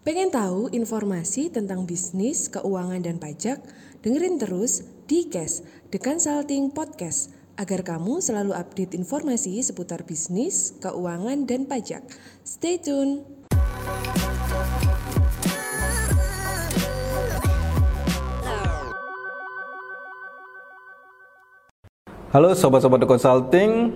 Pengen tahu informasi tentang bisnis, keuangan, dan pajak? Dengerin terus di Cash, The Consulting Podcast, agar kamu selalu update informasi seputar bisnis, keuangan, dan pajak. Stay tune! Halo sobat-sobat The Consulting,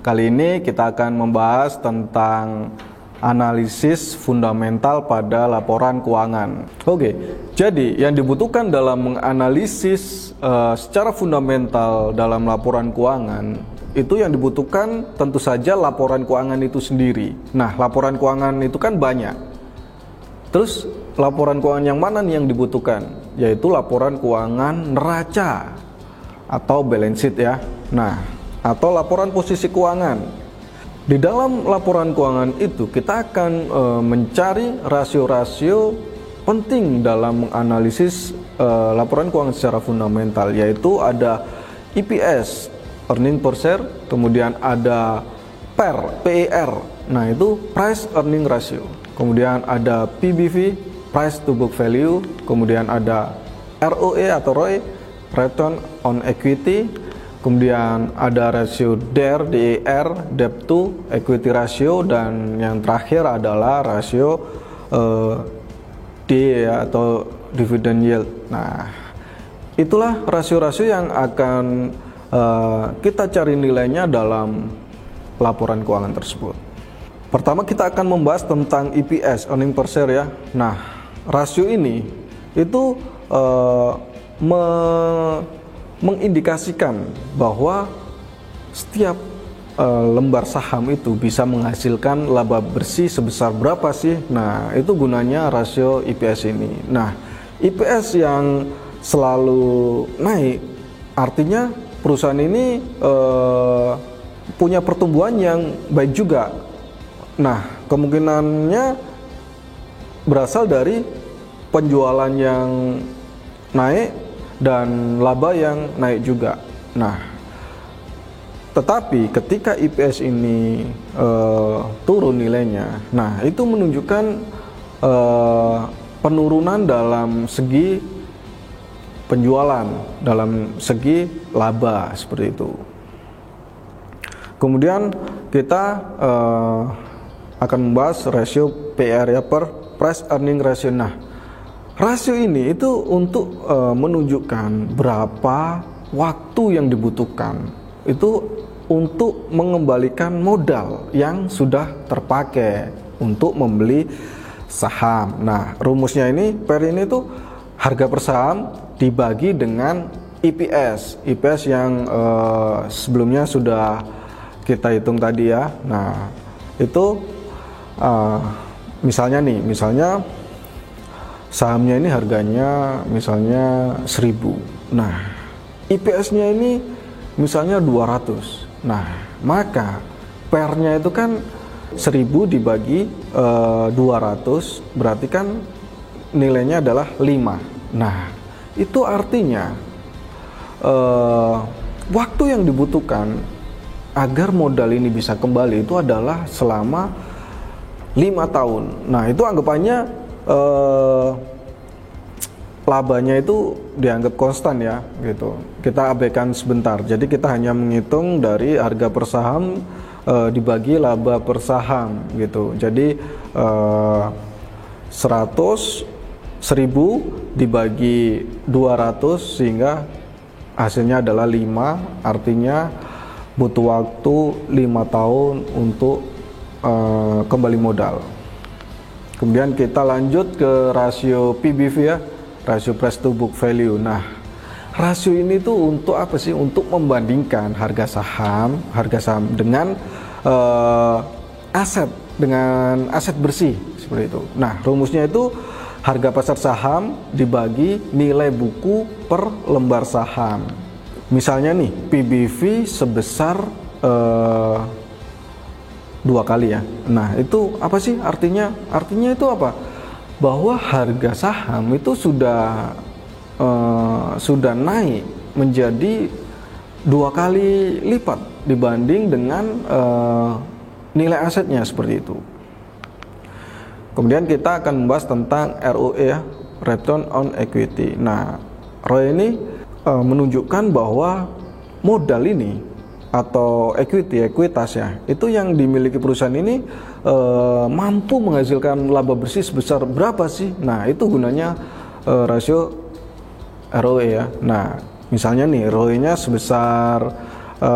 kali ini kita akan membahas tentang analisis fundamental pada laporan keuangan. Oke, jadi yang dibutuhkan dalam menganalisis uh, secara fundamental dalam laporan keuangan itu yang dibutuhkan tentu saja laporan keuangan itu sendiri. Nah, laporan keuangan itu kan banyak. Terus laporan keuangan yang mana nih yang dibutuhkan? Yaitu laporan keuangan neraca atau balance sheet ya. Nah, atau laporan posisi keuangan di dalam laporan keuangan itu kita akan e, mencari rasio-rasio penting dalam menganalisis e, laporan keuangan secara fundamental yaitu ada EPS earning per share, kemudian ada PER, PER. Nah, itu price earning ratio. Kemudian ada PBV, price to book value, kemudian ada ROE atau ROE, return on equity, kemudian ada rasio DER, DER, debt to equity ratio dan yang terakhir adalah rasio uh, D ya, atau dividend yield. Nah, itulah rasio-rasio yang akan uh, kita cari nilainya dalam laporan keuangan tersebut. Pertama kita akan membahas tentang EPS, earning per share ya. Nah, rasio ini itu uh, me mengindikasikan bahwa setiap uh, lembar saham itu bisa menghasilkan laba bersih sebesar berapa sih? Nah, itu gunanya rasio IPS ini. Nah, IPS yang selalu naik artinya perusahaan ini uh, punya pertumbuhan yang baik juga. Nah, kemungkinannya berasal dari penjualan yang naik dan laba yang naik juga. Nah, tetapi ketika IPS ini uh, turun nilainya, nah itu menunjukkan uh, penurunan dalam segi penjualan, dalam segi laba seperti itu. Kemudian kita uh, akan membahas rasio PR ya per price earning ratio. Nah, Rasio ini itu untuk uh, menunjukkan berapa waktu yang dibutuhkan itu untuk mengembalikan modal yang sudah terpakai untuk membeli saham. Nah, rumusnya ini per ini tuh harga per saham dibagi dengan EPS. EPS yang uh, sebelumnya sudah kita hitung tadi ya. Nah, itu uh, misalnya nih, misalnya sahamnya ini harganya misalnya 1000 nah IPS-nya ini misalnya 200 nah maka pernya itu kan 1000 dibagi e, eh, 200 berarti kan nilainya adalah 5 nah itu artinya e, waktu yang dibutuhkan agar modal ini bisa kembali itu adalah selama lima tahun. Nah itu anggapannya uh, labanya itu dianggap konstan ya gitu. Kita abaikan sebentar. Jadi kita hanya menghitung dari harga per saham uh, dibagi laba per saham gitu. Jadi uh, 100 1000 dibagi 200 sehingga hasilnya adalah 5 artinya butuh waktu 5 tahun untuk uh, kembali modal. Kemudian kita lanjut ke rasio PBV ya, rasio price to book value. Nah, rasio ini tuh untuk apa sih? Untuk membandingkan harga saham, harga saham dengan uh, aset dengan aset bersih seperti itu. Nah, rumusnya itu harga pasar saham dibagi nilai buku per lembar saham. Misalnya nih, PBV sebesar uh, dua kali ya. Nah, itu apa sih artinya? Artinya itu apa? Bahwa harga saham itu sudah uh, sudah naik menjadi dua kali lipat dibanding dengan uh, nilai asetnya seperti itu. kemudian kita akan membahas tentang ROE ya, Return on Equity. Nah, ROE ini e, menunjukkan bahwa modal ini atau equity, ekuitas ya, itu yang dimiliki perusahaan ini e, mampu menghasilkan laba bersih sebesar berapa sih? Nah, itu gunanya e, rasio ROE ya. Nah, misalnya nih ROE-nya sebesar e,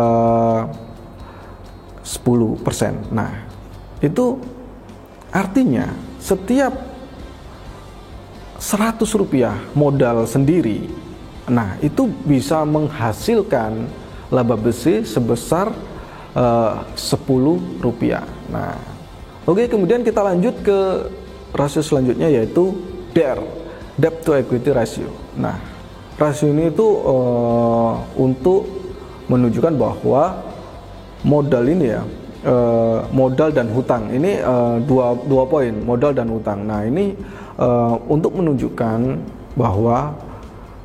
10%. Nah, itu artinya setiap 100 rupiah modal sendiri, nah itu bisa menghasilkan laba bersih sebesar eh, uh, 10 rupiah. Nah, oke okay, kemudian kita lanjut ke rasio selanjutnya yaitu DER, debt to equity ratio. Nah, rasio ini itu uh, untuk menunjukkan bahwa modal ini ya uh, modal dan hutang ini uh, dua dua poin modal dan hutang. Nah ini uh, untuk menunjukkan bahwa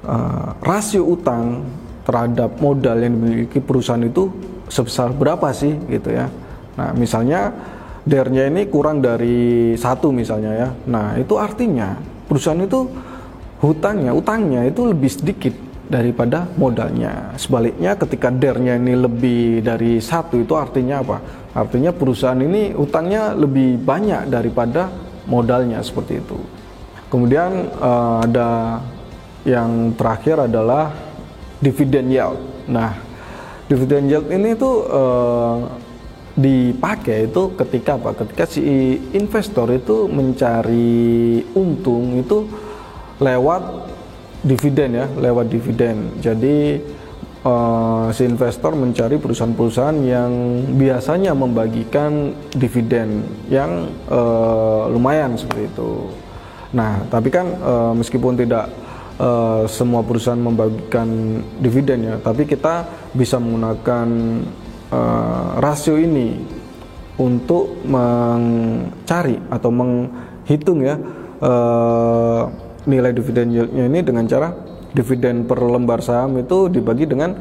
uh, rasio utang terhadap modal yang dimiliki perusahaan itu sebesar berapa sih gitu ya. Nah misalnya dernya ini kurang dari satu misalnya ya. Nah itu artinya perusahaan itu hutangnya, utangnya itu lebih sedikit daripada modalnya. Sebaliknya ketika dernya ini lebih dari satu itu artinya apa? Artinya perusahaan ini utangnya lebih banyak daripada modalnya seperti itu. Kemudian uh, ada yang terakhir adalah dividen yield. Nah, dividen yield ini tuh uh, dipakai itu ketika apa? Ketika si investor itu mencari untung itu lewat dividen ya, lewat dividen. Jadi uh, si investor mencari perusahaan-perusahaan yang biasanya membagikan dividen yang uh, lumayan seperti itu. Nah, tapi kan uh, meskipun tidak uh, semua perusahaan membagikan dividen ya, tapi kita bisa menggunakan uh, rasio ini untuk mencari atau menghitung ya uh, nilai dividen yieldnya ini dengan cara dividen per lembar saham itu dibagi dengan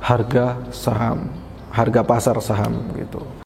harga saham, harga pasar saham gitu.